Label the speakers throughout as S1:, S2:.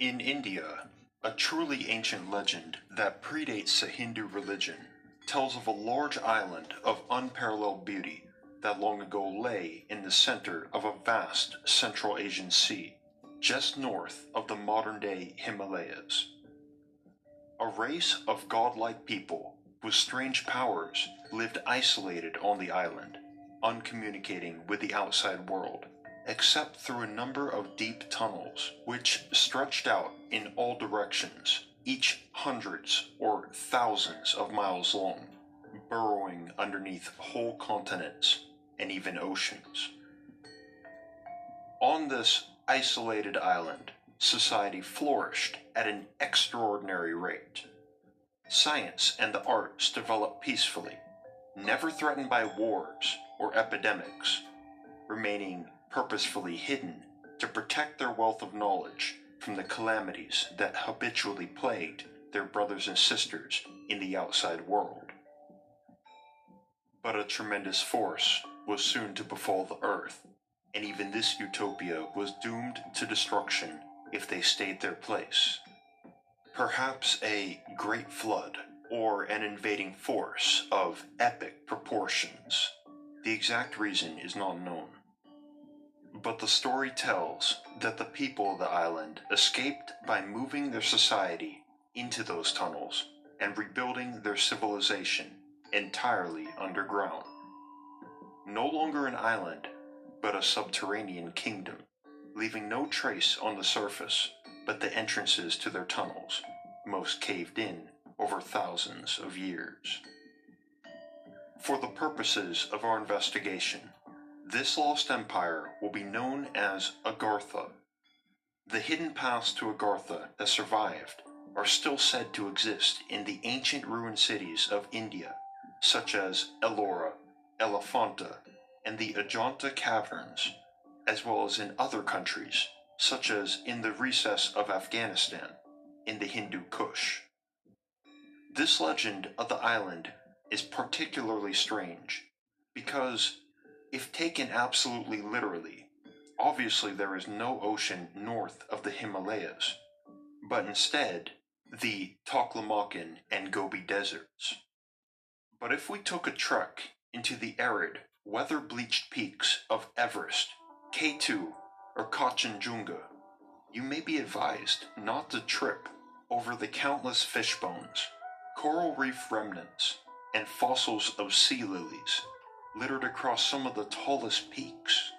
S1: In India, a truly ancient legend that predates the Hindu religion tells of a large island of unparalleled beauty that long ago lay in the center of a vast Central Asian sea, just north of the modern day Himalayas. A race of godlike people with strange powers lived isolated on the island, uncommunicating with the outside world, except through a number of deep tunnels which stretched out in all directions, each hundreds or thousands of miles long, burrowing underneath whole continents and even oceans. On this isolated island, society flourished at an extraordinary rate. Science and the arts developed peacefully, never threatened by wars or epidemics, remaining purposefully hidden to protect their wealth of knowledge from the calamities that habitually plagued their brothers and sisters in the outside world. But a tremendous force was soon to befall the earth, and even this utopia was doomed to destruction if they stayed their place. Perhaps a great flood or an invading force of epic proportions. The exact reason is not known. But the story tells that the people of the island escaped by moving their society into those tunnels and rebuilding their civilization entirely underground. No longer an island, but a subterranean kingdom, leaving no trace on the surface but the entrances to their tunnels, most caved in over thousands of years. For the purposes of our investigation, this lost empire will be known as Agartha. The hidden paths to Agartha that survived are still said to exist in the ancient ruined cities of India, such as Ellora, Elephanta, and the Ajanta caverns, as well as in other countries, such as in the recess of Afghanistan, in the Hindu Kush. This legend of the island is particularly strange because, if taken absolutely literally, obviously there is no ocean north of the Himalayas, but instead the Taklamakan and Gobi deserts. But if we took a trek into the arid, weather bleached peaks of Everest, K2, or Kanchenjunga, you may be advised not to trip over the countless fish bones, coral reef remnants, and fossils of sea lilies littered across some of the tallest peaks.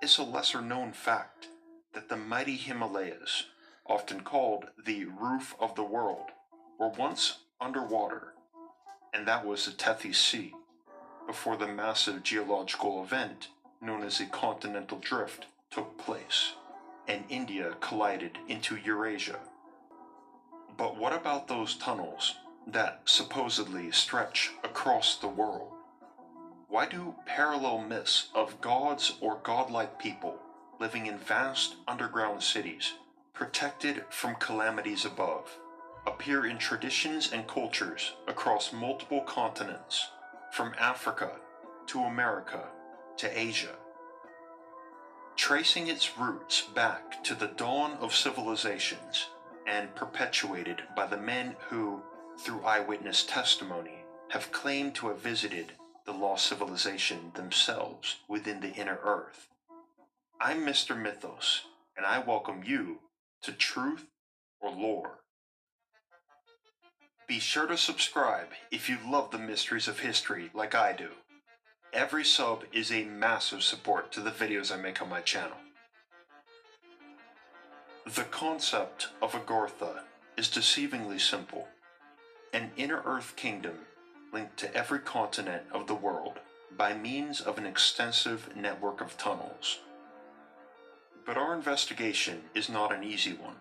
S1: It's a lesser known fact that the mighty Himalayas, often called the roof of the world, were once underwater, and that was the Tethys Sea, before the massive geological event known as the continental drift took place, and India collided into Eurasia. But what about those tunnels that supposedly stretch across the world? Why do parallel myths of gods or godlike people living in vast underground cities, protected from calamities above, appear in traditions and cultures across multiple continents, from Africa to America to Asia? Tracing its roots back to the dawn of civilizations and perpetuated by the men who, through eyewitness testimony, have claimed to have visited the lost civilization themselves within the inner earth. I'm Mr. Mythos, and I welcome you to Truth or Lore. Be sure to subscribe if you love the mysteries of history like I do. Every sub is a massive support to the videos I make on my channel. The concept of Agartha is deceivingly simple. An inner earth kingdom linked to every continent of the world by means of an extensive network of tunnels. But our investigation is not an easy one.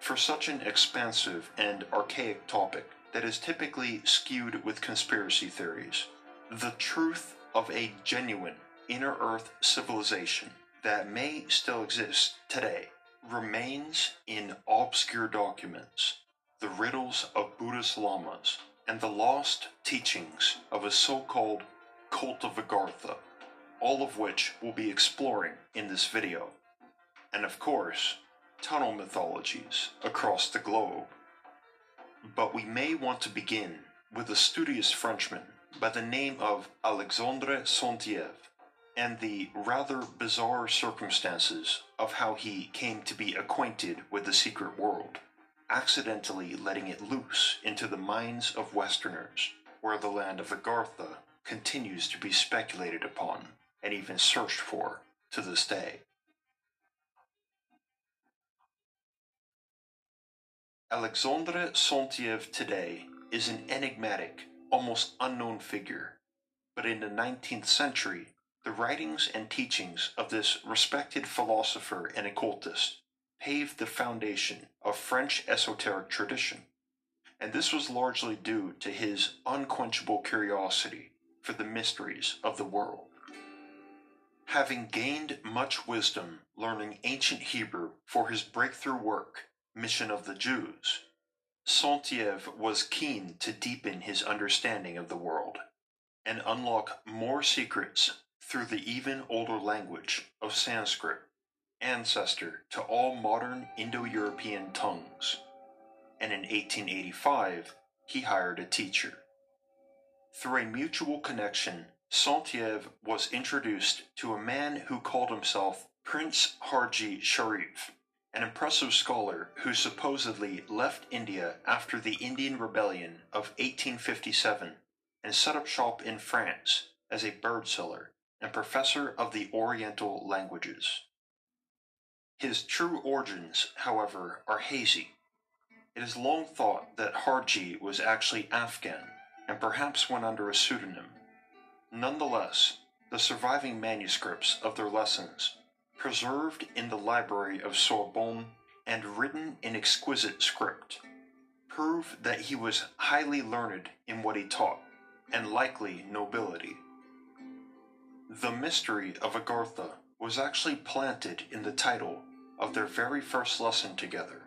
S1: For such an expansive and archaic topic that is typically skewed with conspiracy theories, the truth of a genuine inner earth civilization that may still exist today remains in obscure documents, the riddles of Buddhist lamas, and the lost teachings of a so called cult of Agartha, all of which we'll be exploring in this video. And of course, tunnel mythologies across the globe. But we may want to begin with a studious Frenchman by the name of Alexandre Saint-Yves and the rather bizarre circumstances of how he came to be acquainted with the secret world, accidentally letting it loose into the minds of Westerners, where the land of Agartha continues to be speculated upon and even searched for to this day. Alexandre Saint-Yves today is an enigmatic, almost unknown figure, but in the 19th century, the writings and teachings of this respected philosopher and occultist paved the foundation of French esoteric tradition, and this was largely due to his unquenchable curiosity for the mysteries of the world. Having gained much wisdom learning ancient Hebrew for his breakthrough work, Mission of the Jews, Saint-Yves was keen to deepen his understanding of the world and unlock more secrets through the even older language of Sanskrit, ancestor to all modern Indo European tongues. And in 1885, he hired a teacher. Through a mutual connection, Saint-Yves was introduced to a man who called himself Prince Harji Sharif, an impressive scholar who supposedly left India after the Indian Rebellion of 1857 and set up shop in France as a bird seller and professor of the Oriental languages. His true origins, however, are hazy. It is long thought that Harji was actually Afghan and perhaps went under a pseudonym. Nonetheless, the surviving manuscripts of their lessons, preserved in the library of Sorbonne and written in exquisite script, prove that he was highly learned in what he taught and likely nobility. The mystery of Agartha was actually planted in the title of their very first lesson together.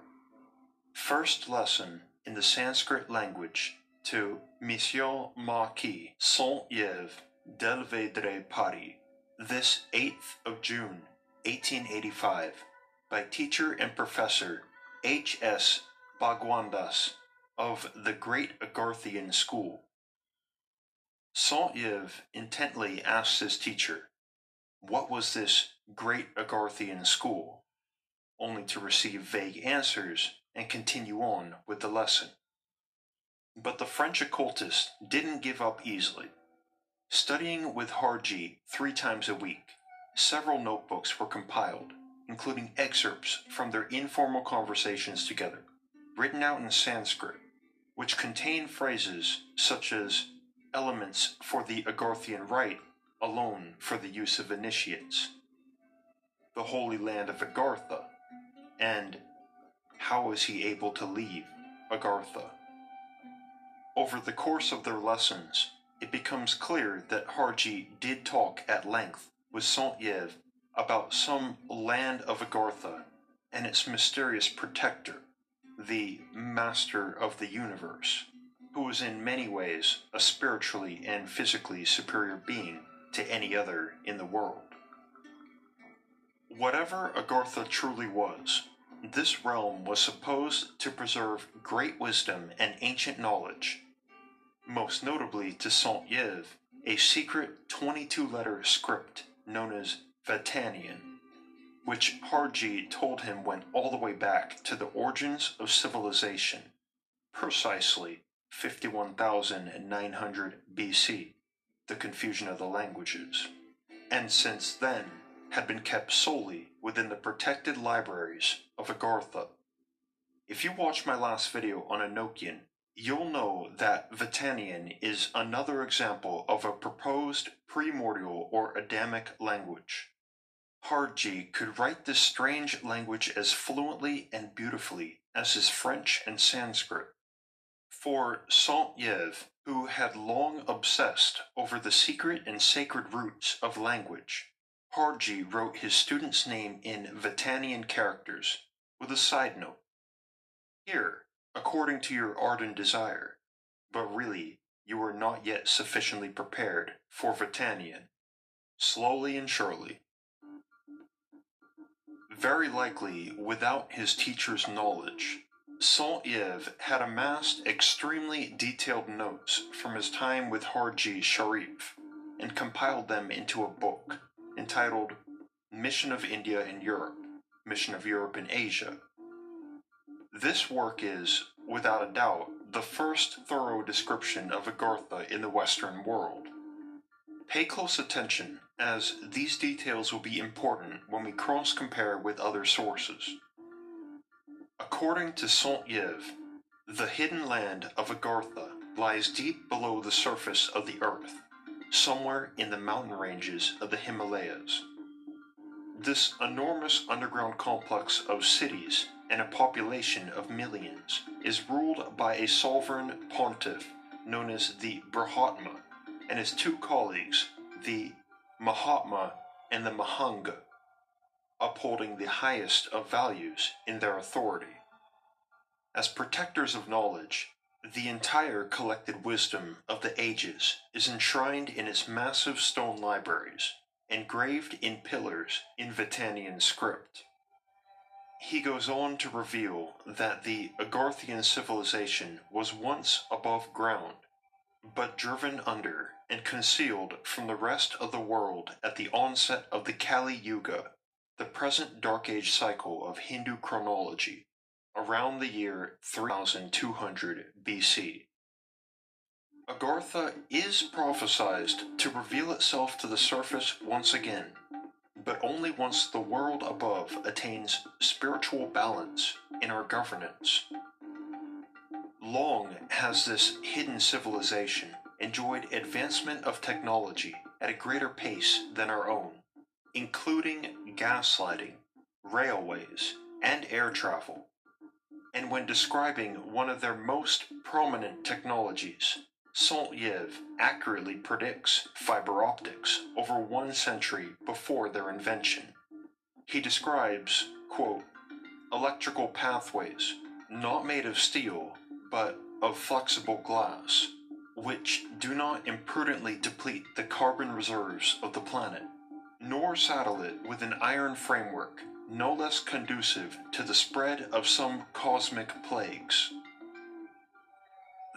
S1: First lesson in the Sanskrit language to Monsieur Marquis Saint-Yves d'Alveydre Paris, this 8th of June, 1885, by teacher and professor H. S. Bhagwandas of the Great Agarthian School. Saint-Yves intently asked his teacher, What was this great Agarthian school? Only to receive vague answers and continue on with the lesson. But the French occultist didn't give up easily. Studying with Harji three times a week, several notebooks were compiled, including excerpts from their informal conversations together, written out in Sanskrit, which contain phrases such as elements for the Agarthian rite alone for the use of initiates, the holy land of Agartha, and how was he able to leave Agartha? Over the course of their lessons, it becomes clear that Harji did talk at length with Saint-Yves about some land of Agartha and its mysterious protector, the Master of the Universe who was in many ways a spiritually and physically superior being to any other in the world. Whatever Agartha truly was, this realm was supposed to preserve great wisdom and ancient knowledge, most notably to Saint-Yves, a secret 22 letter script known as Vatanian, which Harji told him went all the way back to the origins of civilization, precisely 51,900 BC, the confusion of the languages, and since then had been kept solely within the protected libraries of Agartha. If you watched my last video on Enochian, you'll know that Vatanian is another example of a proposed primordial or Adamic language. Harji could write this strange language as fluently and beautifully as his French and Sanskrit. For Saint-Yves, who had long obsessed over the secret and sacred roots of language, Harji wrote his student's name in Vatanian characters, with a side note. Here, according to your ardent desire, but really you are not yet sufficiently prepared for Vatanian. Slowly and surely. very likely without his teacher's knowledge. Saint-Yves had amassed extremely detailed notes from his time with Harji Sharif and compiled them into a book entitled Mission of India in Europe, Mission of Europe in Asia. This work is, without a doubt, the first thorough description of Agartha in the Western world. Pay close attention, as these details will be important when we cross compare with other sources. According to Saint-Yves, the hidden land of Agartha lies deep below the surface of the earth, somewhere in the mountain ranges of the Himalayas. This enormous underground complex of cities and a population of millions is ruled by a sovereign pontiff known as the Brahmatma and his two colleagues, the Mahatma and the Mahanga, upholding the highest of values in their authority. As protectors of knowledge, the entire collected wisdom of the ages is enshrined in its massive stone libraries, engraved in pillars in Vatanian script. He goes on to reveal that the Agarthian civilization was once above ground, but driven under and concealed from the rest of the world at the onset of the Kali Yuga, the present Dark Age cycle of Hindu chronology, around the year 3200 BC. Agartha is prophesied to reveal itself to the surface once again, but only once the world above attains spiritual balance in our governance. Long has this hidden civilization enjoyed advancement of technology at a greater pace than our own, including gaslighting, railways, and air travel. And when describing one of their most prominent technologies, Saint-Yves accurately predicts fiber optics over one century before their invention. He describes, quote, electrical pathways, not made of steel, but of flexible glass, which do not imprudently deplete the carbon reserves of the planet, nor saddle it with an iron framework no less conducive to the spread of some cosmic plagues.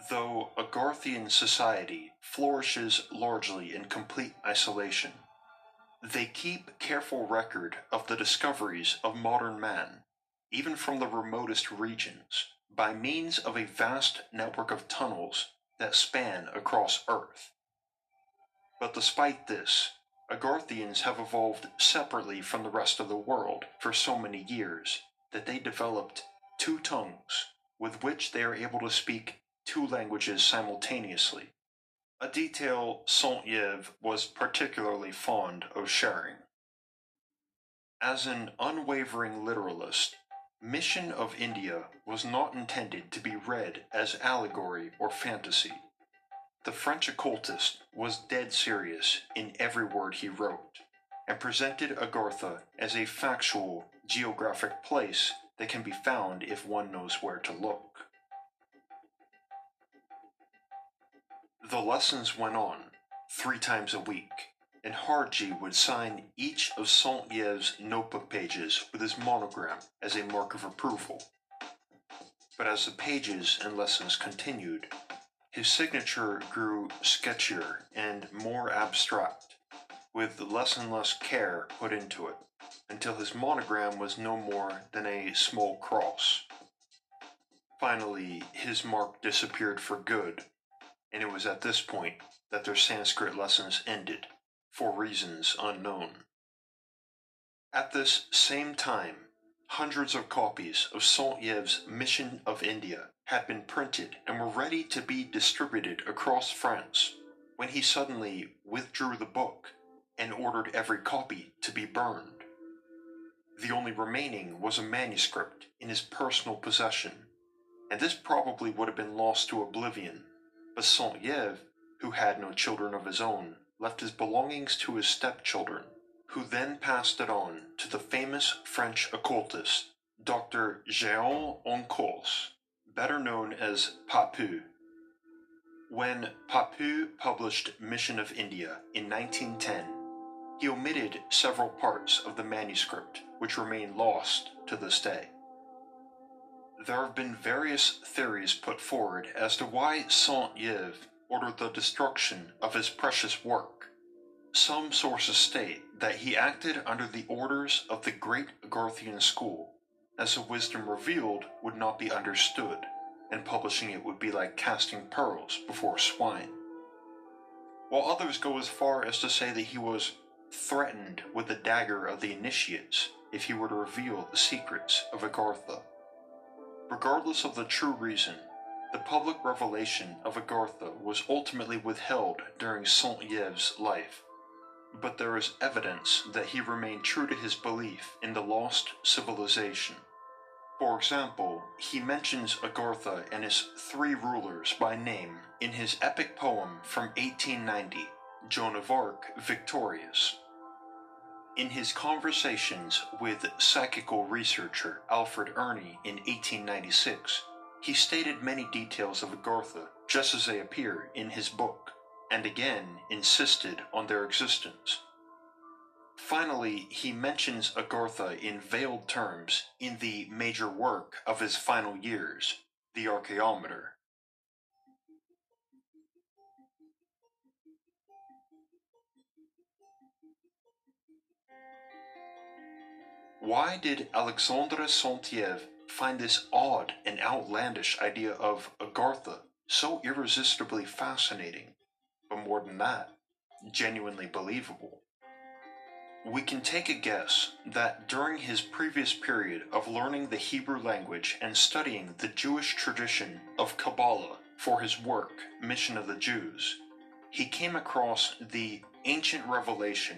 S1: Though Agarthian society flourishes largely in complete isolation, they keep careful record of the discoveries of modern man, even from the remotest regions, by means of a vast network of tunnels that span across Earth. But despite this, Agarthians have evolved separately from the rest of the world for so many years that they developed two tongues with which they are able to speak two languages simultaneously, a detail Saint-Yves was particularly fond of sharing. As an unwavering literalist, Mission of India was not intended to be read as allegory or fantasy. The French occultist was dead serious in every word he wrote, and presented Agartha as a factual, geographic place that can be found if one knows where to look. The lessons went on, three times a week, and Harji would sign each of Saint-Yves' notebook pages with his monogram as a mark of approval. But as the pages and lessons continued, his signature grew sketchier and more abstract, with less and less care put into it, until his monogram was no more than a small cross. Finally, his mark disappeared for good, and it was at this point that their Sanskrit lessons ended, for reasons unknown. At this same time, hundreds of copies of Saint-Yves' Mission of India had been printed and were ready to be distributed across France when he suddenly withdrew the book and ordered every copy to be burned. The only remaining was a manuscript in his personal possession, and this probably would have been lost to oblivion but Saint-Yves, who had no children of his own, left his belongings to his stepchildren, who then passed it on to the famous French occultist, Dr. Jean Encausse, better known as Papus. When Papus published Mission of India in 1910, he omitted several parts of the manuscript which remain lost to this day. There have been various theories put forward as to why Saint Yves ordered the destruction of his precious work. Some sources state that he acted under the orders of the great Agarthian school, as the wisdom revealed would not be understood, and publishing it would be like casting pearls before swine. While others go as far as to say that he was threatened with the dagger of the initiates if he were to reveal the secrets of Agartha. Regardless of the true reason, the public revelation of Agartha was ultimately withheld during Saint Yves' life, but there is evidence that he remained true to his belief in the lost civilization. For example, he mentions Agartha and his three rulers by name in his epic poem from 1890, Joan of Arc Victorious. In his conversations with psychical researcher Alfred Erny in 1896, he stated many details of Agartha just as they appear in his book, and again insisted on their existence. Finally, he mentions Agartha in veiled terms in the major work of his final years, The Archaeometer. Why did Alexandre Saint-Yves find this odd and outlandish idea of Agartha so irresistibly fascinating, but more than that, genuinely believable? We can take a guess that during his previous period of learning the Hebrew language and studying the Jewish tradition of Kabbalah for his work, Mission of the Jews, he came across the ancient revelation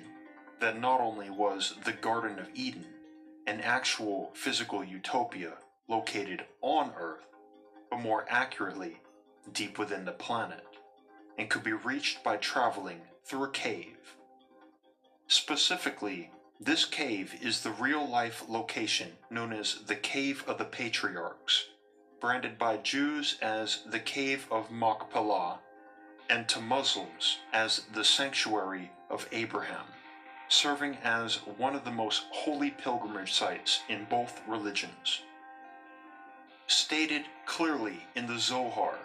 S1: that not only was the Garden of Eden, an actual physical utopia located on Earth, but more accurately, deep within the planet, and could be reached by traveling through a cave. Specifically, this cave is the real life location known as the Cave of the Patriarchs, branded by Jews as the Cave of Machpelah, and to Muslims as the Sanctuary of Abraham serving as one of the most holy pilgrimage sites in both religions. Stated clearly in the Zohar,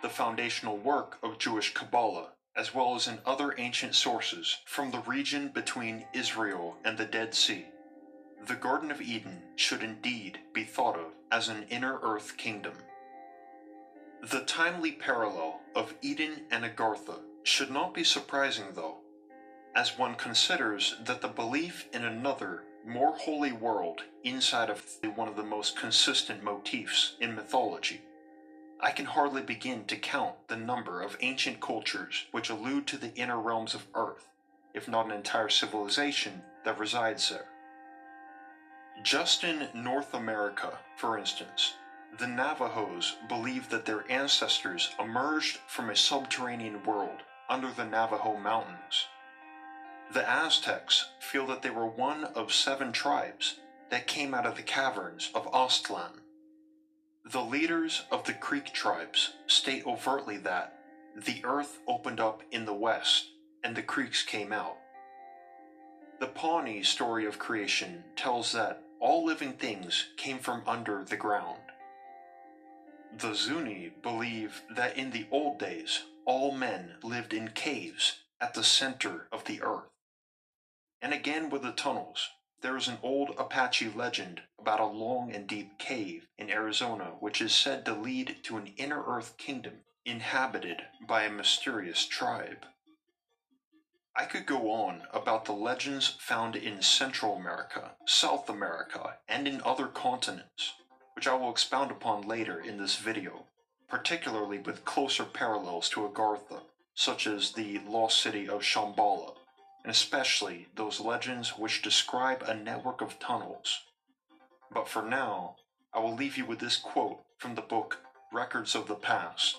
S1: the foundational work of Jewish Kabbalah, as well as in other ancient sources from the region between Israel and the Dead Sea, the Garden of Eden should indeed be thought of as an inner earth kingdom. The timely parallel of Eden and Agartha should not be surprising, though, as one considers that the belief in another, more holy world inside of one of the most consistent motifs in mythology. I can hardly begin to count the number of ancient cultures which allude to the inner realms of Earth, if not an entire civilization that resides there. Just in North America, for instance, the Navajos believe that their ancestors emerged from a subterranean world under the Navajo Mountains the Aztecs feel that they were one of seven tribes that came out of the caverns of Aztlan. The leaders of the Creek tribes state overtly that the earth opened up in the west and the creeks came out. The Pawnee story of creation tells that all living things came from under the ground. The Zuni believe that in the old days all men lived in caves at the center of the earth. And again with the tunnels, there is an old Apache legend about a long and deep cave in Arizona which is said to lead to an inner earth kingdom inhabited by a mysterious tribe. I could go on about the legends found in Central America, South America, and in other continents, which I will expound upon later in this video, particularly with closer parallels to Agartha, such as the lost city of Shambhala and especially those legends which describe a network of tunnels. But for now, I will leave you with this quote from the book Records of the Past,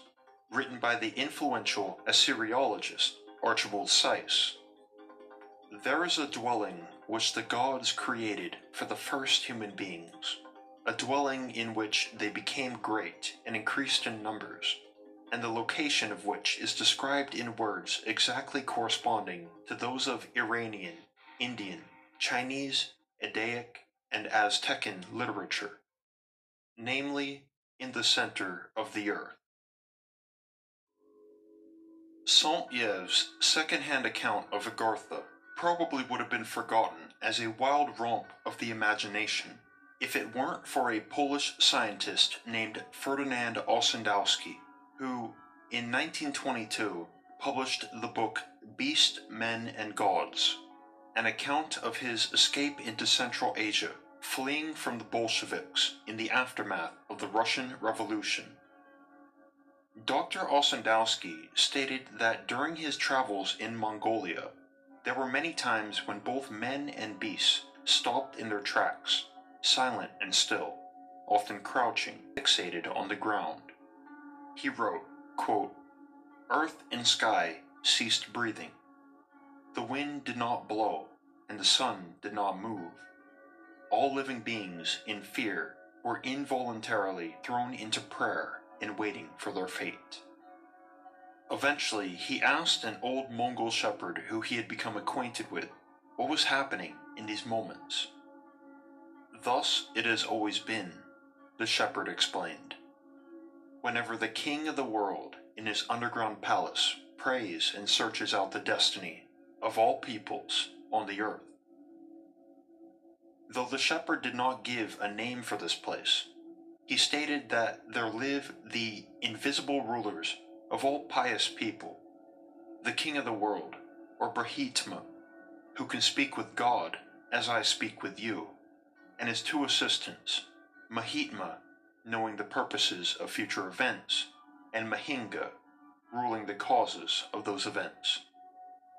S1: written by the influential Assyriologist Archibald Sayce. There is a dwelling which the gods created for the first human beings, a dwelling in which they became great and increased in numbers and the location of which is described in words exactly corresponding to those of Iranian, Indian, Chinese, Eddaic, and Aztecan literature, namely in the center of the earth. Saint-Yves' second-hand account of Agartha probably would have been forgotten as a wild romp of the imagination if it weren't for a Polish scientist named Ferdinand Ossendowski, who, in 1922, published the book Beast, Men, and Gods, an account of his escape into Central Asia, fleeing from the Bolsheviks in the aftermath of the Russian Revolution. Dr. Ossendowski stated that during his travels in Mongolia, there were many times when both men and beasts stopped in their tracks, silent and still, often crouching, fixated on the ground. He wrote, quote, Earth and sky ceased breathing. The wind did not blow, and the sun did not move. All living beings, in fear, were involuntarily thrown into prayer and waiting for their fate. Eventually, he asked an old Mongol shepherd who he had become acquainted with what was happening in these moments. Thus it has always been, the shepherd explained. Whenever the king of the world, in his underground palace, prays and searches out the destiny of all peoples on the earth. Though the shepherd did not give a name for this place, he stated that there live the invisible rulers of all pious people, the king of the world, or Brahitma, who can speak with God as I speak with you, and his two assistants, Mahitma, knowing the purposes of future events, and Mahinga, ruling the causes of those events.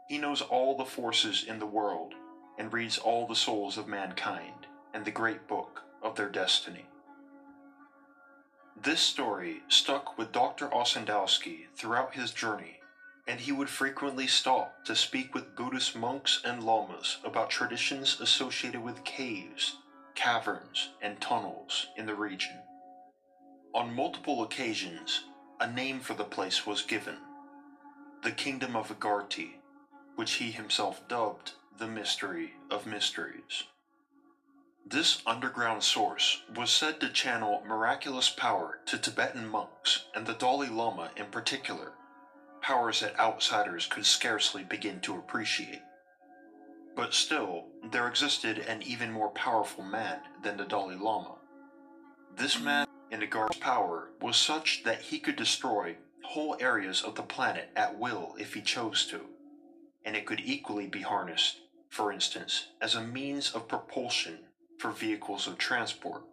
S1: He knows all the forces in the world and reads all the souls of mankind and the great book of their destiny. This story stuck with Dr. Ossendowski throughout his journey, and he would frequently stop to speak with Buddhist monks and lamas about traditions associated with caves, caverns, and tunnels in the region. On multiple occasions, a name for the place was given the Kingdom of Agarti, which he himself dubbed the Mystery of Mysteries. This underground source was said to channel miraculous power to Tibetan monks and the Dalai Lama in particular, powers that outsiders could scarcely begin to appreciate. But still, there existed an even more powerful man than the Dalai Lama. This man in Agar's power was such that he could destroy whole areas of the planet at will if he chose to, and it could equally be harnessed, for instance, as a means of propulsion for vehicles of transport.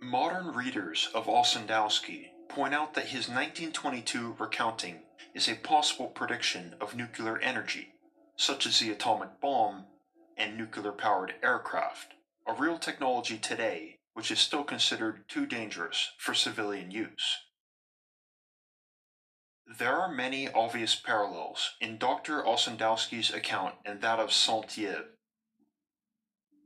S1: Modern readers of Ossendowski point out that his 1922 recounting is a possible prediction of nuclear energy, such as the atomic bomb and nuclear powered aircraft, a real technology today which is still considered too dangerous for civilian use. There are many obvious parallels in Dr. Ossendowski's account and that of Saint-Yves.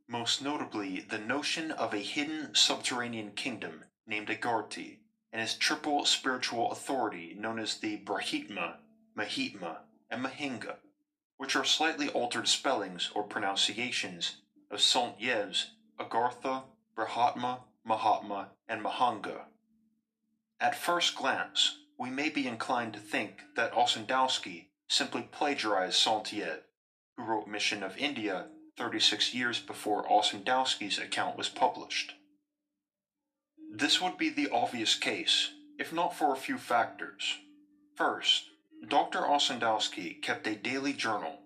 S1: Most notably, the notion of a hidden subterranean kingdom named Agarti and its triple spiritual authority known as the Brahitma, Mahitma, and Mahinga, which are slightly altered spellings or pronunciations of Saint-Yves, Agartha, Brahmatma, Mahatma, and Mahanga. At first glance, we may be inclined to think that Ossendowski simply plagiarized Saint-Yves, who wrote Mission of India 36 years before Ossendowski's account was published. This would be the obvious case, if not for a few factors. First, Dr. Ossendowski kept a daily journal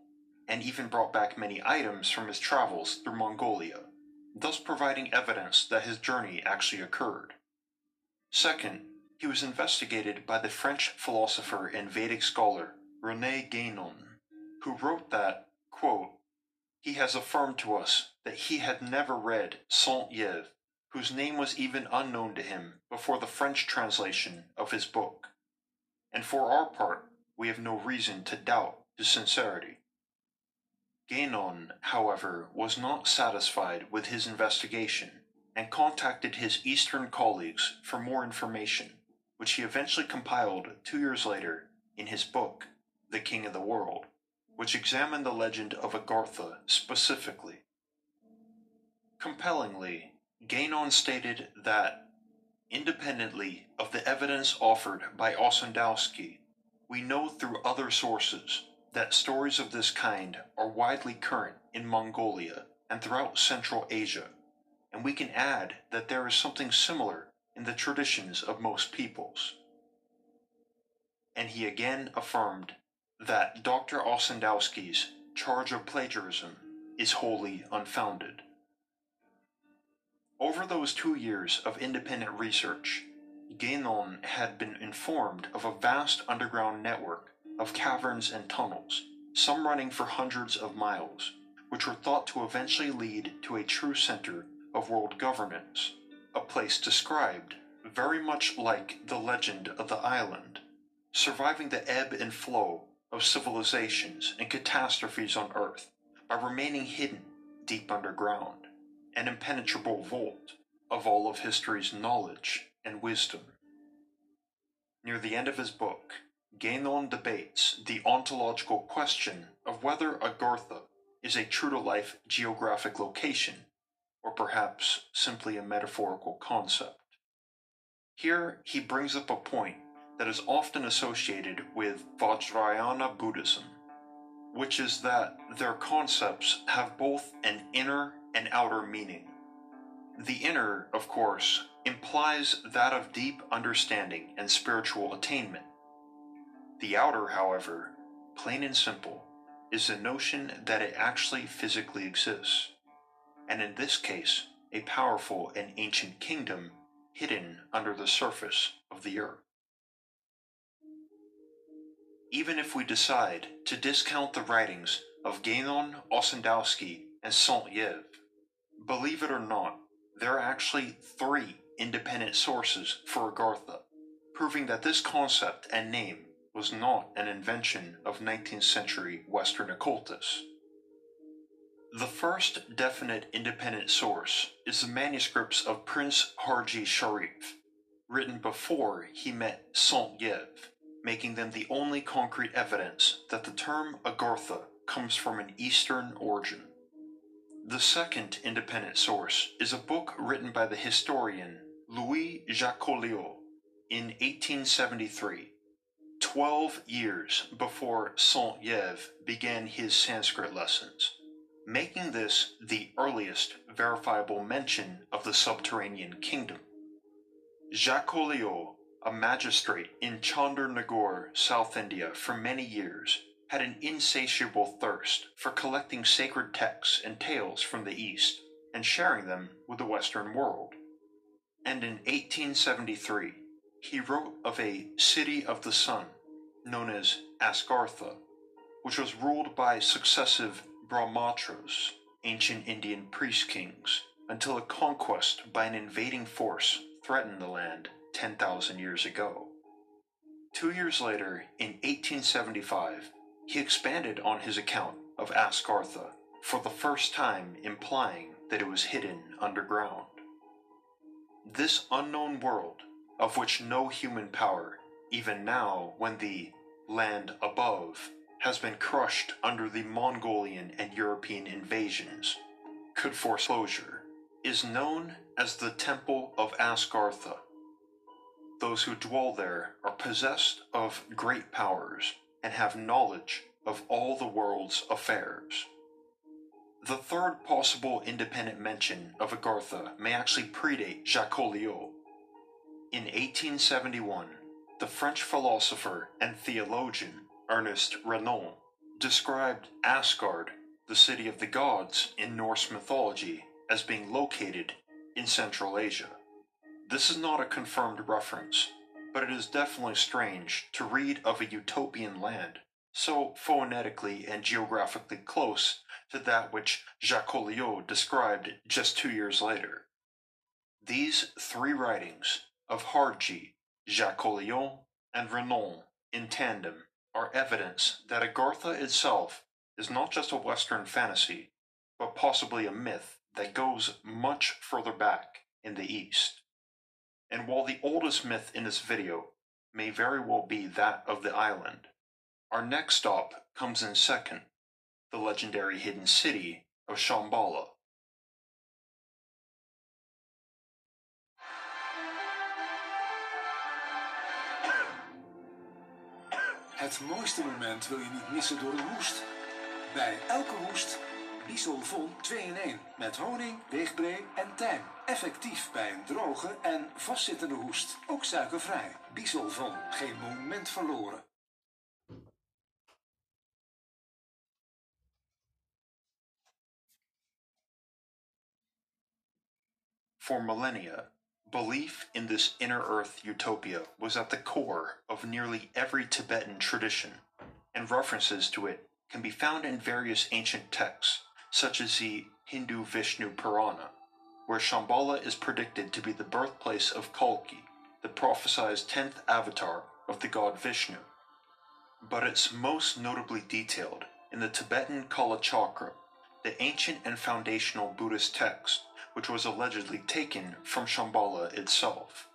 S1: and even brought back many items from his travels through Mongolia thus providing evidence that his journey actually occurred. Second, he was investigated by the French philosopher and Vedic scholar René Guénon, who wrote that, quote, he has affirmed to us that he had never read Saint-Yves, whose name was even unknown to him before the French translation of his book. And for our part, we have no reason to doubt his sincerity. Guénon, however, was not satisfied with his investigation and contacted his Eastern colleagues for more information, which he eventually compiled two years later in his book, The King of the World, which examined the legend of Agartha specifically. Compellingly, Guénon stated that, independently of the evidence offered by Ossendowski, we know through other sources that stories of this kind are widely current in Mongolia and throughout Central Asia, and we can add that there is something similar in the traditions of most peoples. And he again affirmed that Dr. Ossendowski's charge of plagiarism is wholly unfounded. Over those two years of independent research, Guénon had been informed of a vast underground network of caverns and tunnels, some running for hundreds of miles, which were thought to eventually lead to a true center of world governance, a place described very much like the legend of the island, surviving the ebb and flow of civilizations and catastrophes on Earth by remaining hidden deep underground, an impenetrable vault of all of history's knowledge and wisdom. Near the end of his book, Guénon debates the ontological question of whether Agartha is a true to life geographic location, or perhaps simply a metaphorical concept. Here he brings up a point that is often associated with Vajrayana Buddhism, which is that their concepts have both an inner and outer meaning. The inner, of course, implies that of deep understanding and spiritual attainment. The outer, however, plain and simple, is the notion that it actually physically exists, and in this case, a powerful and ancient kingdom hidden under the surface of the earth. Even if we decide to discount the writings of Guénon, Ossendowski, and Saint-Yves, believe it or not, there are actually three independent sources for Agartha, proving that this concept and name was not an invention of 19th century Western occultists. The first definite independent source is the manuscripts of Prince Harji Sharif, written before he met Saint-Yves, making them the only concrete evidence that the term Agartha comes from an Eastern origin. The second independent source is a book written by the historian Louis Jacolliot in 1873, 12 years before Saint-Yves began his Sanskrit lessons, making this the earliest verifiable mention of the subterranean kingdom. Jacolliot, a magistrate in Chandernagore, South India for many years, had an insatiable thirst for collecting sacred texts and tales from the East and sharing them with the Western world. And in 1873, he wrote of a city of the sun known as Asgartha, which was ruled by successive Brahmatras, ancient Indian priest kings, until a conquest by an invading force threatened the land 10,000 years ago. Two years later, in 1875, he expanded on his account of Asgartha, for the first time implying that it was hidden underground. This unknown world, of which no human power, even now when the land above has been crushed under the Mongolian and European invasions, could force closure, is known as the Temple of Asgartha. Those who dwell there are possessed of great powers and have knowledge of all the world's affairs. The third possible independent mention of Agartha may actually predate Jacolliot. In 1871, the French philosopher and theologian Ernest Renan described Asgard, the city of the gods in Norse mythology, as being located in Central Asia. This is not a confirmed reference, but it is definitely strange to read of a utopian land so phonetically and geographically close to that which Jacolliot described just two years later. These three writings of Harji, Jacolliot, and Renan in tandem are evidence that Agartha itself is not just a Western fantasy, but possibly a myth that goes much further back in the East. And while the oldest myth in this video may very well be that of the island, our next stop comes in second, the legendary hidden city of Shambhala.
S2: Het mooiste moment wil je niet missen door een hoest. Bij elke hoest Bisolvon 2 in 1 met honing, weegbree en tijm. Effectief bij een droge en vastzittende hoest. Ook suikervrij. Bisolvon, geen moment verloren.
S1: For millennia, belief in this inner earth utopia was at the core of nearly every Tibetan tradition, and references to it can be found in various ancient texts, such as the Hindu Vishnu Purana, where Shambhala is predicted to be the birthplace of Kalki, the prophesied tenth avatar of the god Vishnu. But it's most notably detailed in the Tibetan Kalachakra, the ancient and foundational Buddhist text, which was allegedly taken from Shambhala itself.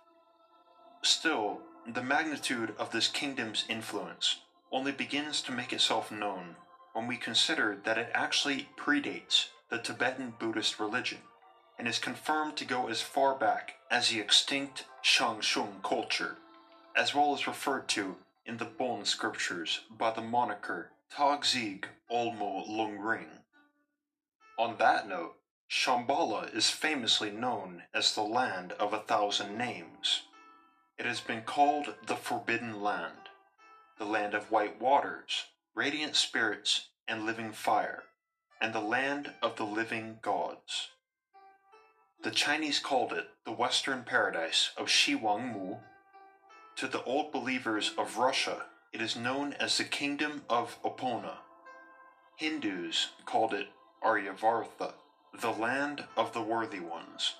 S1: Still, the magnitude of this kingdom's influence only begins to make itself known when we consider that it actually predates the Tibetan Buddhist religion and is confirmed to go as far back as the extinct Zhangzhung culture, as well as referred to in the Bon scriptures by the moniker Tagzig Olmo Lungring. On that note, Shambhala is famously known as the land of a thousand names. It has been called the Forbidden Land, the land of white waters, radiant spirits, and living fire, and the land of the living gods. The Chinese called it the Western Paradise of Shiwangmu. To the old believers of Russia, it is known as the Kingdom of Opona. Hindus called it Aryavartha, the land of the worthy ones,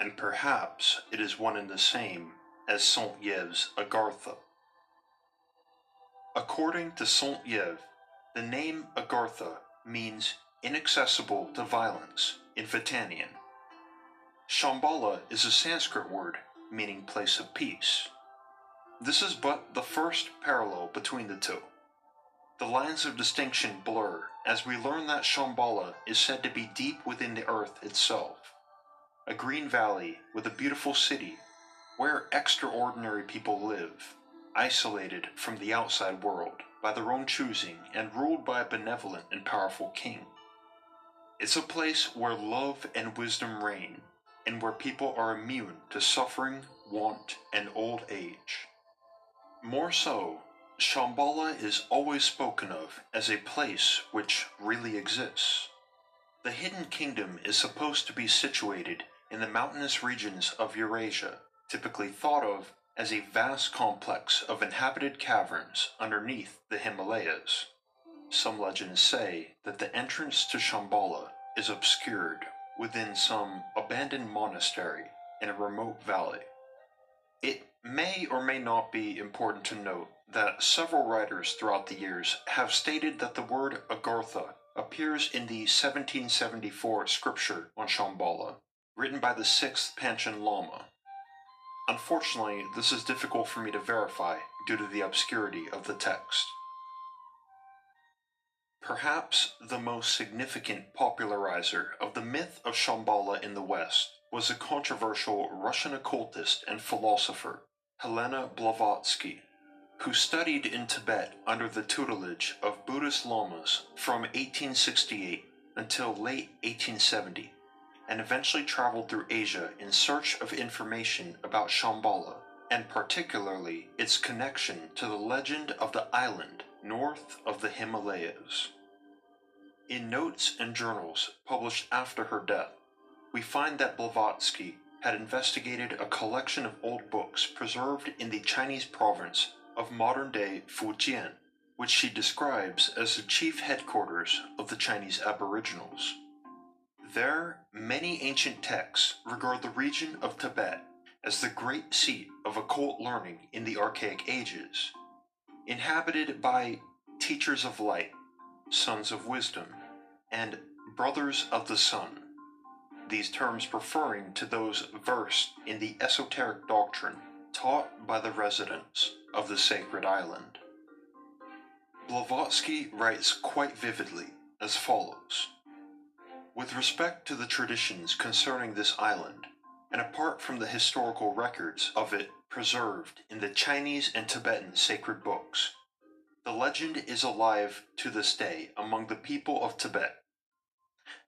S1: and perhaps it is one and the same as Saint Yves's Agartha. According to Saint Yves, the name Agartha means inaccessible to violence in Vatanian. Shambhala is a Sanskrit word meaning place of peace. This is but the first parallel between the two. The lines of distinction blur as we learn that Shambhala is said to be deep within the earth itself, a green valley with a beautiful city where extraordinary people live, isolated from the outside world by their own choosing and ruled by a benevolent and powerful king. It's a place where love and wisdom reign, and where people are immune to suffering, want, and old age. More so, Shambhala is always spoken of as a place which really exists. The Hidden Kingdom is supposed to be situated in the mountainous regions of Eurasia, typically thought of as a vast complex of inhabited caverns underneath the Himalayas. Some legends say that the entrance to Shambhala is obscured within some abandoned monastery in a remote valley. It may or may not be important to note that several writers throughout the years have stated that the word Agartha appears in the 1774 scripture on Shambhala, written by the 6th Panchen Lama. Unfortunately, this is difficult for me to verify due to the obscurity of the text. Perhaps the most significant popularizer of the myth of Shambhala in the West was the controversial Russian occultist and philosopher Helena Blavatsky, who studied in Tibet under the tutelage of Buddhist lamas from 1868 until late 1870, and eventually traveled through Asia in search of information about Shambhala, and particularly its connection to the legend of the island north of the Himalayas. In notes and journals published after her death, we find that Blavatsky had investigated a collection of old books preserved in the Chinese province of modern day Fujian, which she describes as the chief headquarters of the Chinese Aboriginals. There, many ancient texts regard the region of Tibet as the great seat of occult learning in the Archaic Ages, inhabited by teachers of light, sons of wisdom, and brothers of the sun, these terms referring to those versed in the esoteric doctrine taught by the residents of the sacred island. Blavatsky writes quite vividly as follows With respect to the traditions concerning this island, and apart from the historical records of it preserved in the Chinese and Tibetan sacred books, the legend is alive to this day among the people of Tibet.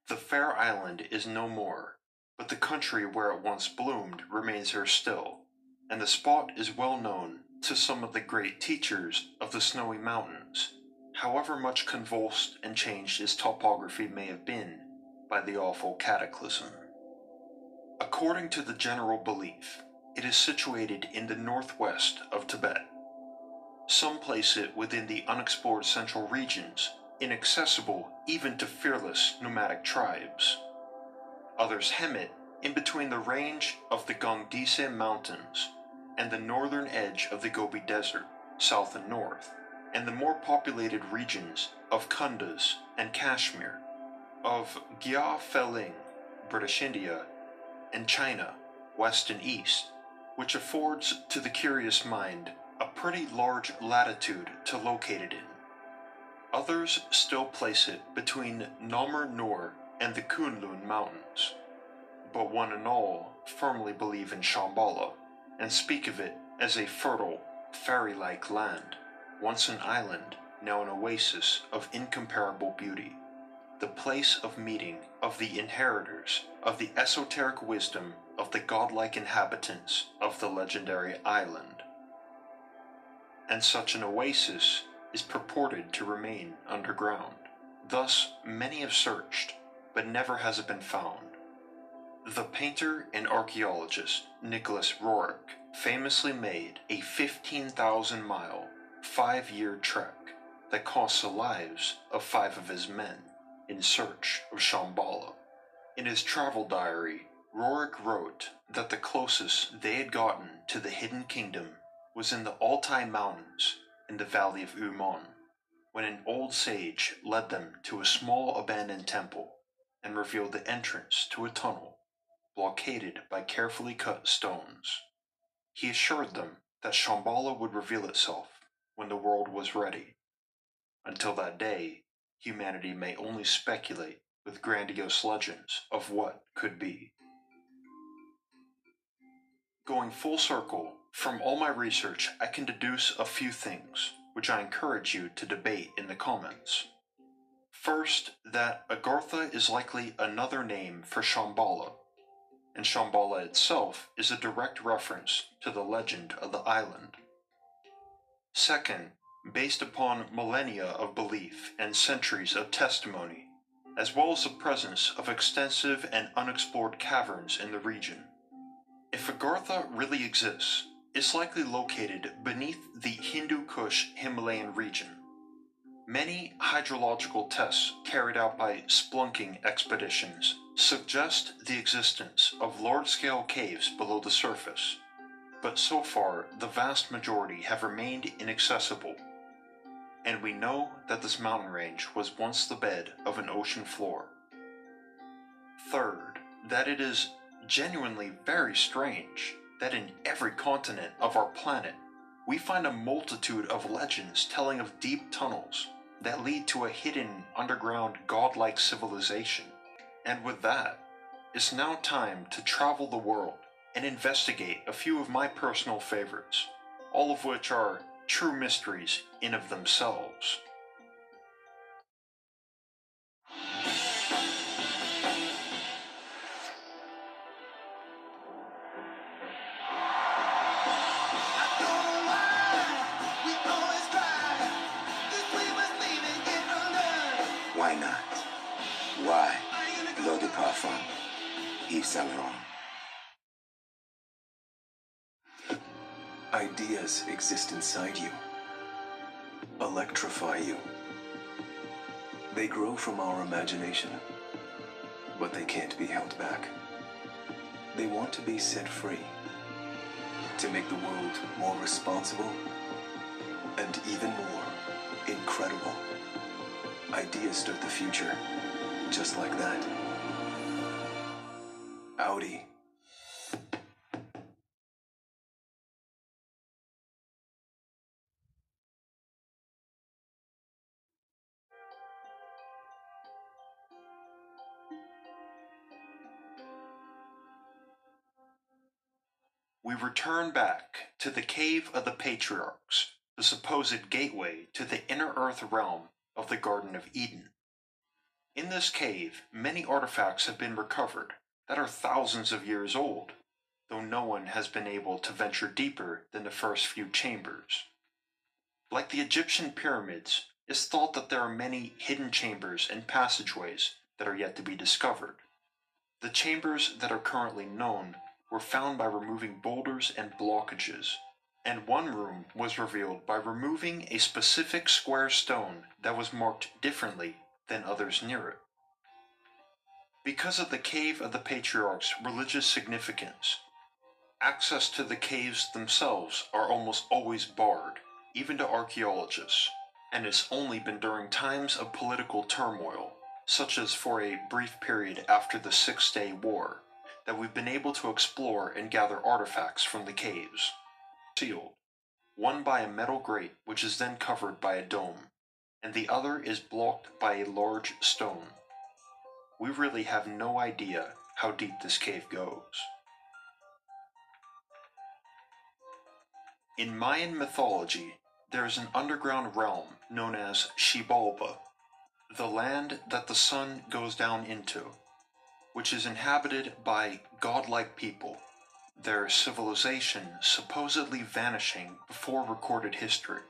S1: The fair island is no more, but the country where it once bloomed remains here still, and the spot is well known to some of the great teachers of the snowy mountains, however much convulsed and changed its topography may have been by the awful cataclysm. According to the general belief, it is situated in the northwest of Tibet. Some place it within the unexplored central regions, inaccessible even to fearless nomadic tribes. Others hem it in between the range of the Gongdise Mountains and the northern edge of the Gobi Desert, south and north, and the more populated regions of Kunduz and Kashmir, of Gya Feling, British India, and China, west and east, which affords to the curious mind a pretty large latitude to locate it in. Others still place it between Namur Nur and the Kunlun Mountains, but one and all firmly believe in Shambhala and speak of it as a fertile, fairy-like land, once an island, now an oasis of incomparable beauty, the place of meeting of the inheritors of the esoteric wisdom of the godlike inhabitants of the legendary island. And such an oasis is purported to remain underground. Thus, many have searched, but never has it been found. The painter and archaeologist Nicholas Roerich famously made a 15,000 mile, five year trek that cost the lives of five of his men in search of Shambhala. In his travel diary, Roerich wrote that the closest they had gotten to the hidden kingdom was in the Altai Mountains in the valley of Uimon, when an old sage led them to a small abandoned temple and revealed the entrance to a tunnel blockaded by carefully cut stones. He assured them that Shambhala would reveal itself when the world was ready. Until that day, humanity may only speculate with grandiose legends of what could be. Going full circle, from all my research, I can deduce a few things, which I encourage you to debate in the comments. First, that Agartha is likely another name for Shambhala, and Shambhala itself is a direct reference to the legend of the island. Second, based upon millennia of belief and centuries of testimony, as well as the presence of extensive and unexplored caverns in the region. If Agartha really exists, it's likely located beneath the Hindu Kush Himalayan region. Many hydrological tests carried out by spelunking expeditions suggest the existence of large-scale caves below the surface, but so far the vast majority have remained inaccessible, and we know that this mountain range was once the bed of an ocean floor. Third, that it is genuinely very strange that in every continent of our planet we find a multitude of legends telling of deep tunnels that lead to a hidden underground godlike civilization. And with that, it's now time to travel the world and investigate a few of my personal favorites, all of which are true mysteries in of themselves.
S3: De parfum. Yves Saint Laurent.
S4: Ideas exist inside you, electrify you. They grow from our imagination, but they can't be held back. They want to be set free, to make the world more responsible and even more incredible. Ideas start the future, just like that. Audi.
S1: we return back to the Cave of the Patriarchs, the supposed gateway to the inner earth realm of the Garden of Eden. In this cave, many artifacts have been recovered that are thousands of years old, though no one has been able to venture deeper than the first few chambers. Like the Egyptian pyramids, it's thought that there are many hidden chambers and passageways that are yet to be discovered. The chambers that are currently known were found by removing boulders and blockages, and one room was revealed by removing a specific square stone that was marked differently than others near it. Because of the Cave of the Patriarchs' religious significance, access to the caves themselves are almost always barred, even to archaeologists, and it's only been during times of political turmoil, such as for a brief period after the Six Day War, that we've been able to explore and gather artifacts from the caves. Sealed, one by a metal grate which is then covered by a dome, and the other is blocked by a large stone. We really have no idea how deep this cave goes. In Mayan mythology, there is an underground realm known as Xibalba, the land that the sun goes down into, which is inhabited by godlike people, their civilization supposedly vanishing before recorded history.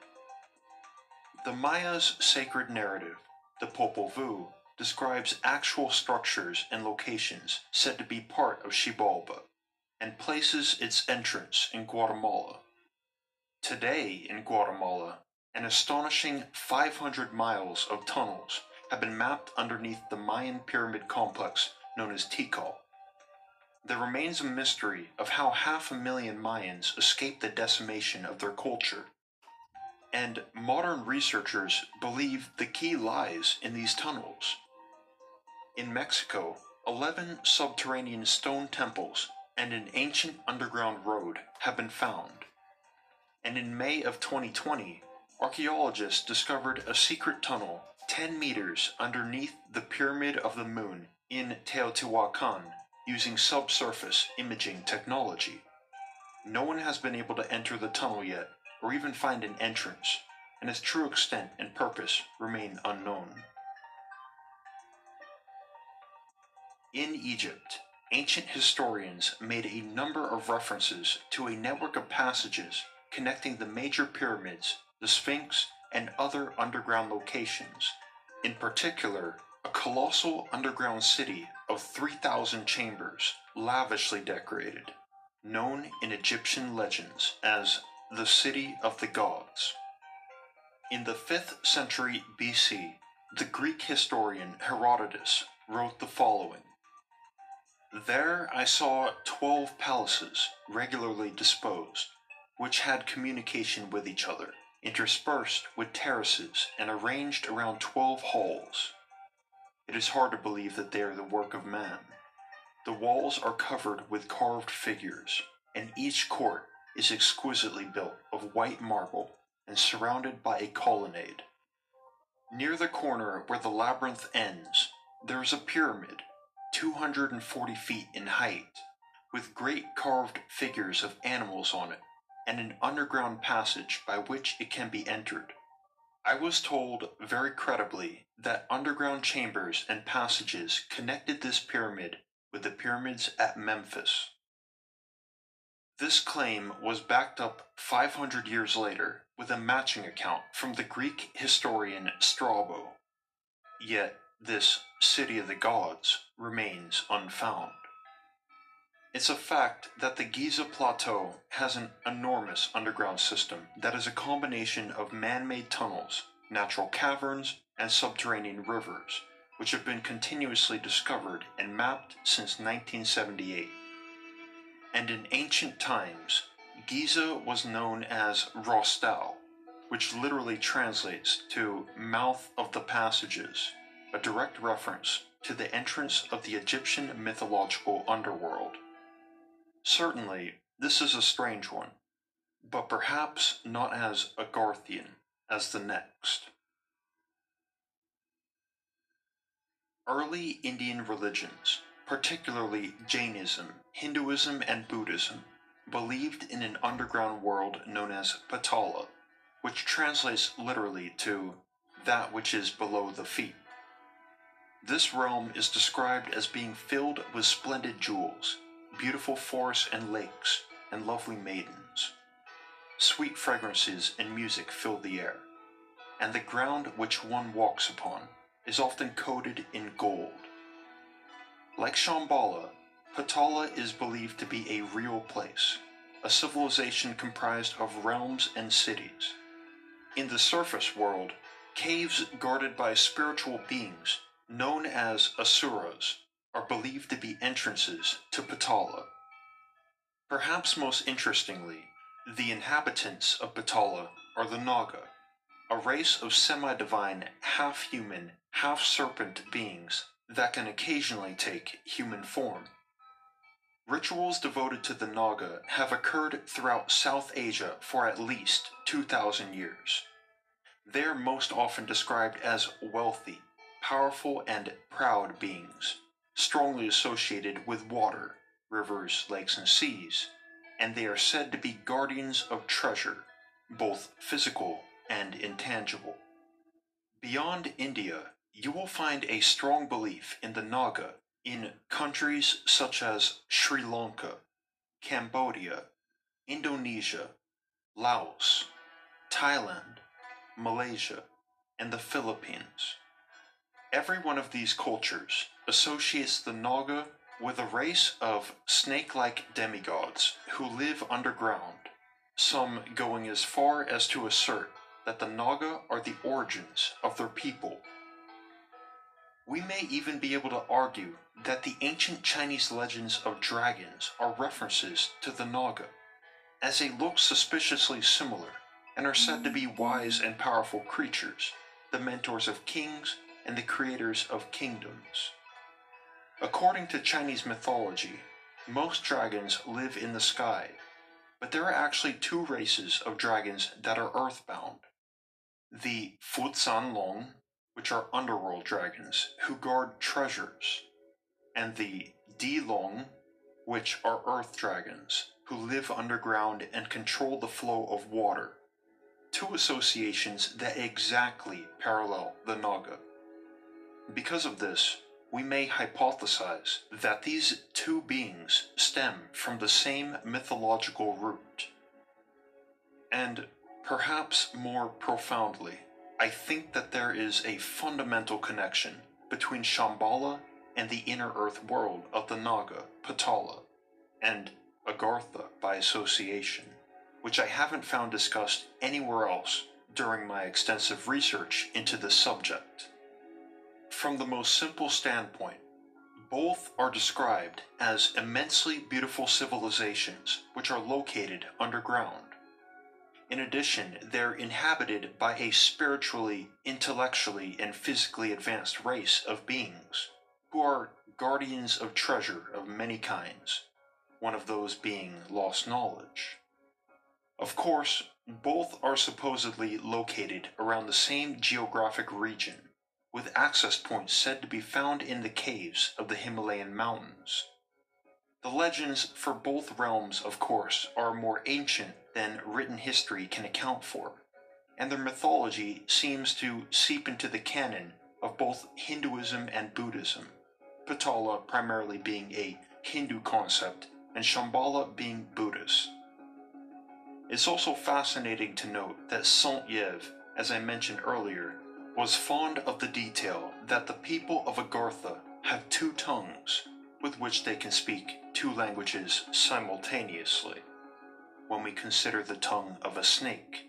S1: The Maya's sacred narrative, the Popol Vuh, describes actual structures and locations said to be part of Xibalba, and places its entrance in Guatemala. Today in Guatemala, an astonishing 500 miles of tunnels have been mapped underneath the Mayan pyramid complex known as Tikal. There remains a mystery of how half a million Mayans escaped the decimation of their culture. And modern researchers believe the key lies in these tunnels. In Mexico, 11 subterranean stone temples and an ancient underground road have been found. And in May of 2020, archaeologists discovered a secret tunnel 10 meters underneath the Pyramid of the Moon in Teotihuacan using subsurface imaging technology. No one has been able to enter the tunnel yet or even find an entrance, and its true extent and purpose remain unknown. In Egypt, ancient historians made a number of references to a network of passages connecting the major pyramids, the Sphinx, and other underground locations. In particular, a colossal underground city of 3,000 chambers, lavishly decorated, known in Egyptian legends as the City of the Gods. In the 5th century BC, the Greek historian Herodotus wrote the following There I saw twelve palaces regularly disposed, which had communication with each other, interspersed with terraces and arranged around twelve halls. It is hard to believe that they are the work of man. The walls are covered with carved figures, and each court is exquisitely built of white marble and surrounded by a colonnade. Near the corner where the labyrinth ends, there is a pyramid, 240 feet in height, with great carved figures of animals on it, and an underground passage by which it can be entered. I was told very credibly that underground chambers and passages connected this pyramid with the pyramids at Memphis. This claim was backed up 500 years later with a matching account from the Greek historian Strabo. Yet this city of the gods remains unfound. It's a fact that the Giza Plateau has an enormous underground system that is a combination of man made tunnels, natural caverns, and subterranean rivers, which have been continuously discovered and mapped since 1978. And in ancient times, Giza was known as Rostau, which literally translates to mouth of the passages, a direct reference to the entrance of the Egyptian mythological underworld. Certainly, this is a strange one, but perhaps not as Agarthian as the next. Early Indian religions, particularly Jainism, Hinduism, and Buddhism, believed in an underground world known as Patala, which translates literally to that which is below the feet. This realm is described as being filled with splendid jewels, beautiful forests and lakes, and lovely maidens. Sweet fragrances and music fill the air, and the ground which one walks upon is often coated in gold. Like Shambhala, Patala is believed to be a real place, a civilization comprised of realms and cities. In the surface world, caves guarded by spiritual beings, known as asuras, are believed to be entrances to Patala. Perhaps most interestingly, the inhabitants of Patala are the Naga, a race of semi divine, half human, half serpent beings that can occasionally take human form. Rituals devoted to the Naga have occurred throughout South Asia for at least 2,000 years. They are most often described as wealthy, powerful, and proud beings, strongly associated with water, rivers, lakes, and seas, and they are said to be guardians of treasure, both physical and intangible. Beyond India, you will find a strong belief in the Naga in countries such as Sri Lanka, Cambodia, Indonesia, Laos, Thailand, Malaysia, and the Philippines. Every one of these cultures associates the Naga with a race of snake like demigods who live underground, some going as far as to assert that the Naga are the origins of their people. We may even be able to argue that the ancient Chinese legends of dragons are references to the Naga, as they look suspiciously similar and are said to be wise and powerful creatures, the mentors of kings and the creators of kingdoms. According to Chinese mythology, most dragons live in the sky, but there are actually two races of dragons that are earthbound. The Fuzan Long which are underworld dragons who guard treasures, and the Di Long, which are earth dragons who live underground and control the flow of water. Two associations that exactly parallel the Naga. Because of this, we may hypothesize that these two beings stem from the same mythological root. And perhaps more profoundly, I think that there is a fundamental connection between Shambhala and the inner earth world of the Naga, Patala, and Agartha by association, which I haven't found discussed anywhere else during my extensive research into this subject. From the most simple standpoint, both are described as immensely beautiful civilizations which are located underground. In addition, they're inhabited by a spiritually, intellectually, and physically advanced race of beings who are guardians of treasure of many kinds, one of those being lost knowledge. Of course, both are supposedly located around the same geographic region, with access points said to be found in the caves of the Himalayan mountains. The legends for both realms, of course, are more ancient than written history can account for, and their mythology seems to seep into the canon of both Hinduism and Buddhism, Patala primarily being a Hindu concept and Shambhala being Buddhist. It's also fascinating to note that Saint Yves, as I mentioned earlier, was fond of the detail that the people of Agartha have two tongues with which they can speak two languages simultaneously. When we consider the tongue of a snake,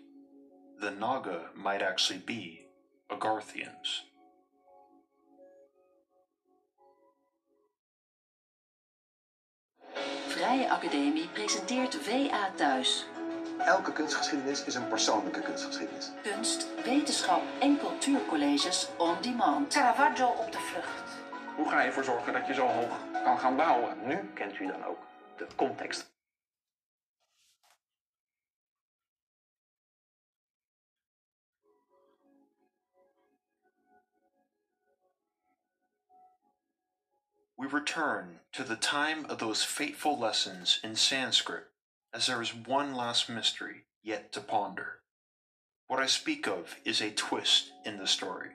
S1: the Naga might actually be Agarthians.
S5: Vrije Academie presenteert VA Thuis.
S6: Elke kunstgeschiedenis is een persoonlijke kunstgeschiedenis.
S5: Kunst, wetenschap en cultuurcolleges on demand.
S7: Caravaggio op de vlucht.
S8: Hoe ga je ervoor zorgen dat je zo hoog kan gaan bouwen? Nu kent u dan ook de context.
S1: We return to the time of those fateful lessons in Sanskrit, as there is one last mystery yet to ponder. What I speak of is a twist in the story.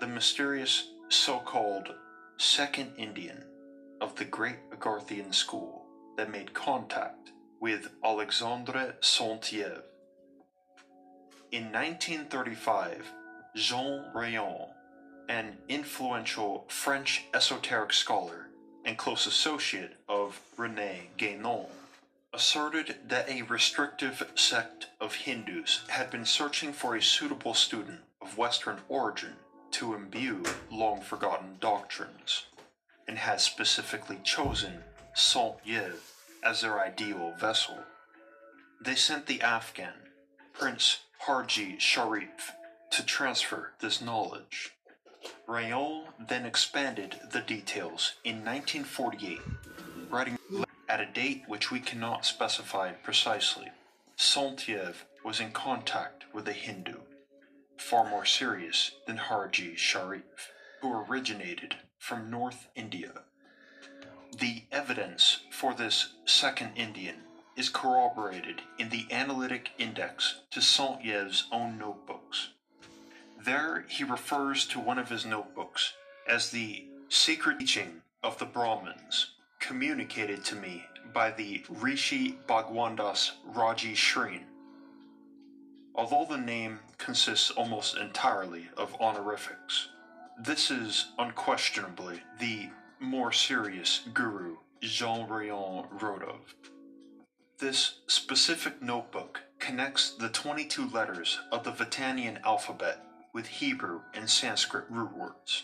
S1: The mysterious so called second Indian of the Great Agarthian School that made contact with Alexandre Saint-Yves. In 1935, Jean Reyor, an influential French esoteric scholar and close associate of Rene Guénon, asserted that a restrictive sect of Hindus had been searching for a suitable student of Western origin to imbue long forgotten doctrines, and had specifically chosen Saint-Yves as their ideal vessel. They sent the Afghan, Prince Harji Sharif, to transfer this knowledge. Reyor then expanded the details in 1948, writing at a date which we cannot specify precisely. Saint-Yves was in contact with a Hindu, far more serious than Harji Sharif, who originated from North India. The evidence for this second Indian is corroborated in the analytic index to Saint-Yves' own notebooks. There he refers to one of his notebooks as the secret teaching of the Brahmins communicated to me by the Rishi Bhagwandas Raji Shreen. Although the name consists almost entirely of honorifics, this is unquestionably the more serious guru Jean Reyor wrote of. This specific notebook connects the 22 letters of the Vatanian alphabet with Hebrew and Sanskrit root words.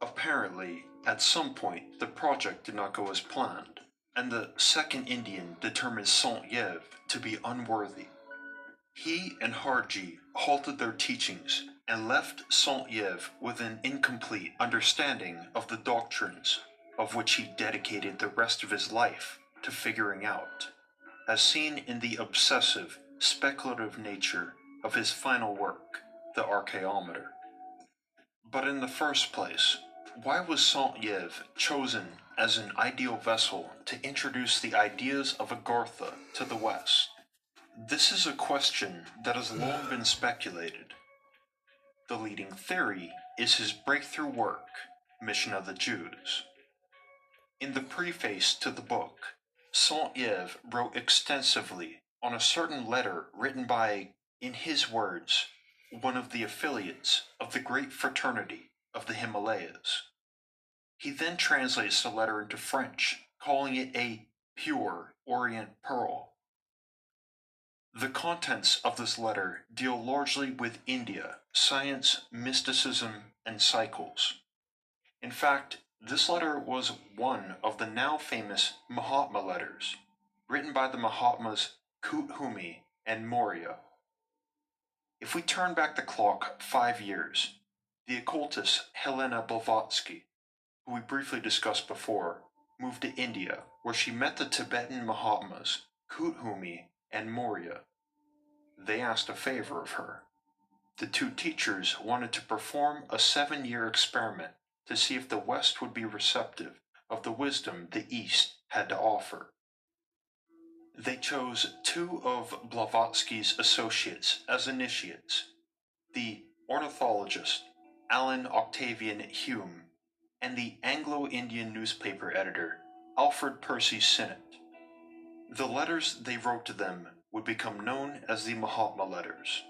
S1: Apparently, at some point, the project did not go as planned, and the second Indian determined Saint-Yves to be unworthy. He and Harji halted their teachings and left Saint-Yves with an incomplete understanding of the doctrines of which he dedicated the rest of his life to figuring out, as seen in the obsessive, speculative nature of his final work, The Archaeometer. But in the first place, why was Saint-Yves chosen as an ideal vessel to introduce the ideas of Agartha to the West? This is a question that has long been speculated. The leading theory is his breakthrough work, Mission of the Jews. In the preface to the book, Saint-Yves wrote extensively on a certain letter written by, in his words, one of the affiliates of the great fraternity of the Himalayas. He then translates the letter into French, calling it a pure Orient pearl. The contents of this letter deal largely with India, science, mysticism, and cycles. In fact, this letter was one of the now famous Mahatma letters, written by the Mahatmas Kuthumi and Morya. If we turn back the clock five years, the occultist Helena Blavatsky, who we briefly discussed before, moved to India, where she met the Tibetan Mahatmas Kuthumi and Morya. They asked a favor of her. The two teachers wanted to perform a seven year experiment to see if the West would be receptive of the wisdom the East had to offer. They chose two of Blavatsky's associates as initiates the ornithologist Allan Octavian Hume and the Anglo Indian newspaper editor Alfred Percy Sinnett. The letters they wrote to them would become known as the Mahatma Letters.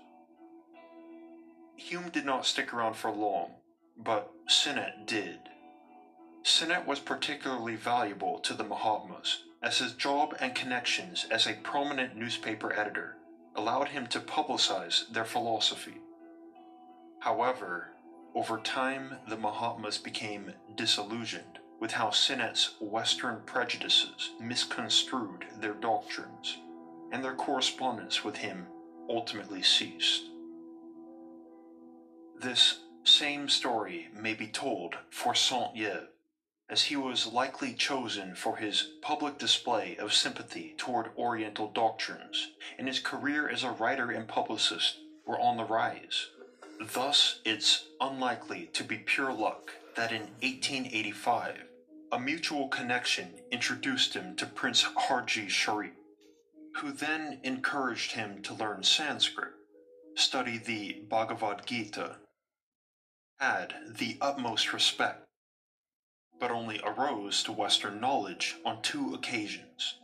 S1: Hume did not stick around for long, but Sinnett did. Sinnett was particularly valuable to the Mahatmas, as his job and connections as a prominent newspaper editor allowed him to publicize their philosophy. However, over time, the Mahatmas became disillusioned with how Sinnett's Western prejudices misconstrued their doctrines, and their correspondence with him ultimately ceased. This same story may be told for Saint-Yves, as he was likely chosen for his public display of sympathy toward Oriental doctrines, and his career as a writer and publicist were on the rise. Thus, it's unlikely to be pure luck that in 1885, a mutual connection introduced him to Prince Harji Sharif, who then encouraged him to learn Sanskrit study the Bhagavad Gita, had the utmost respect, but only arose to Western knowledge on two occasions.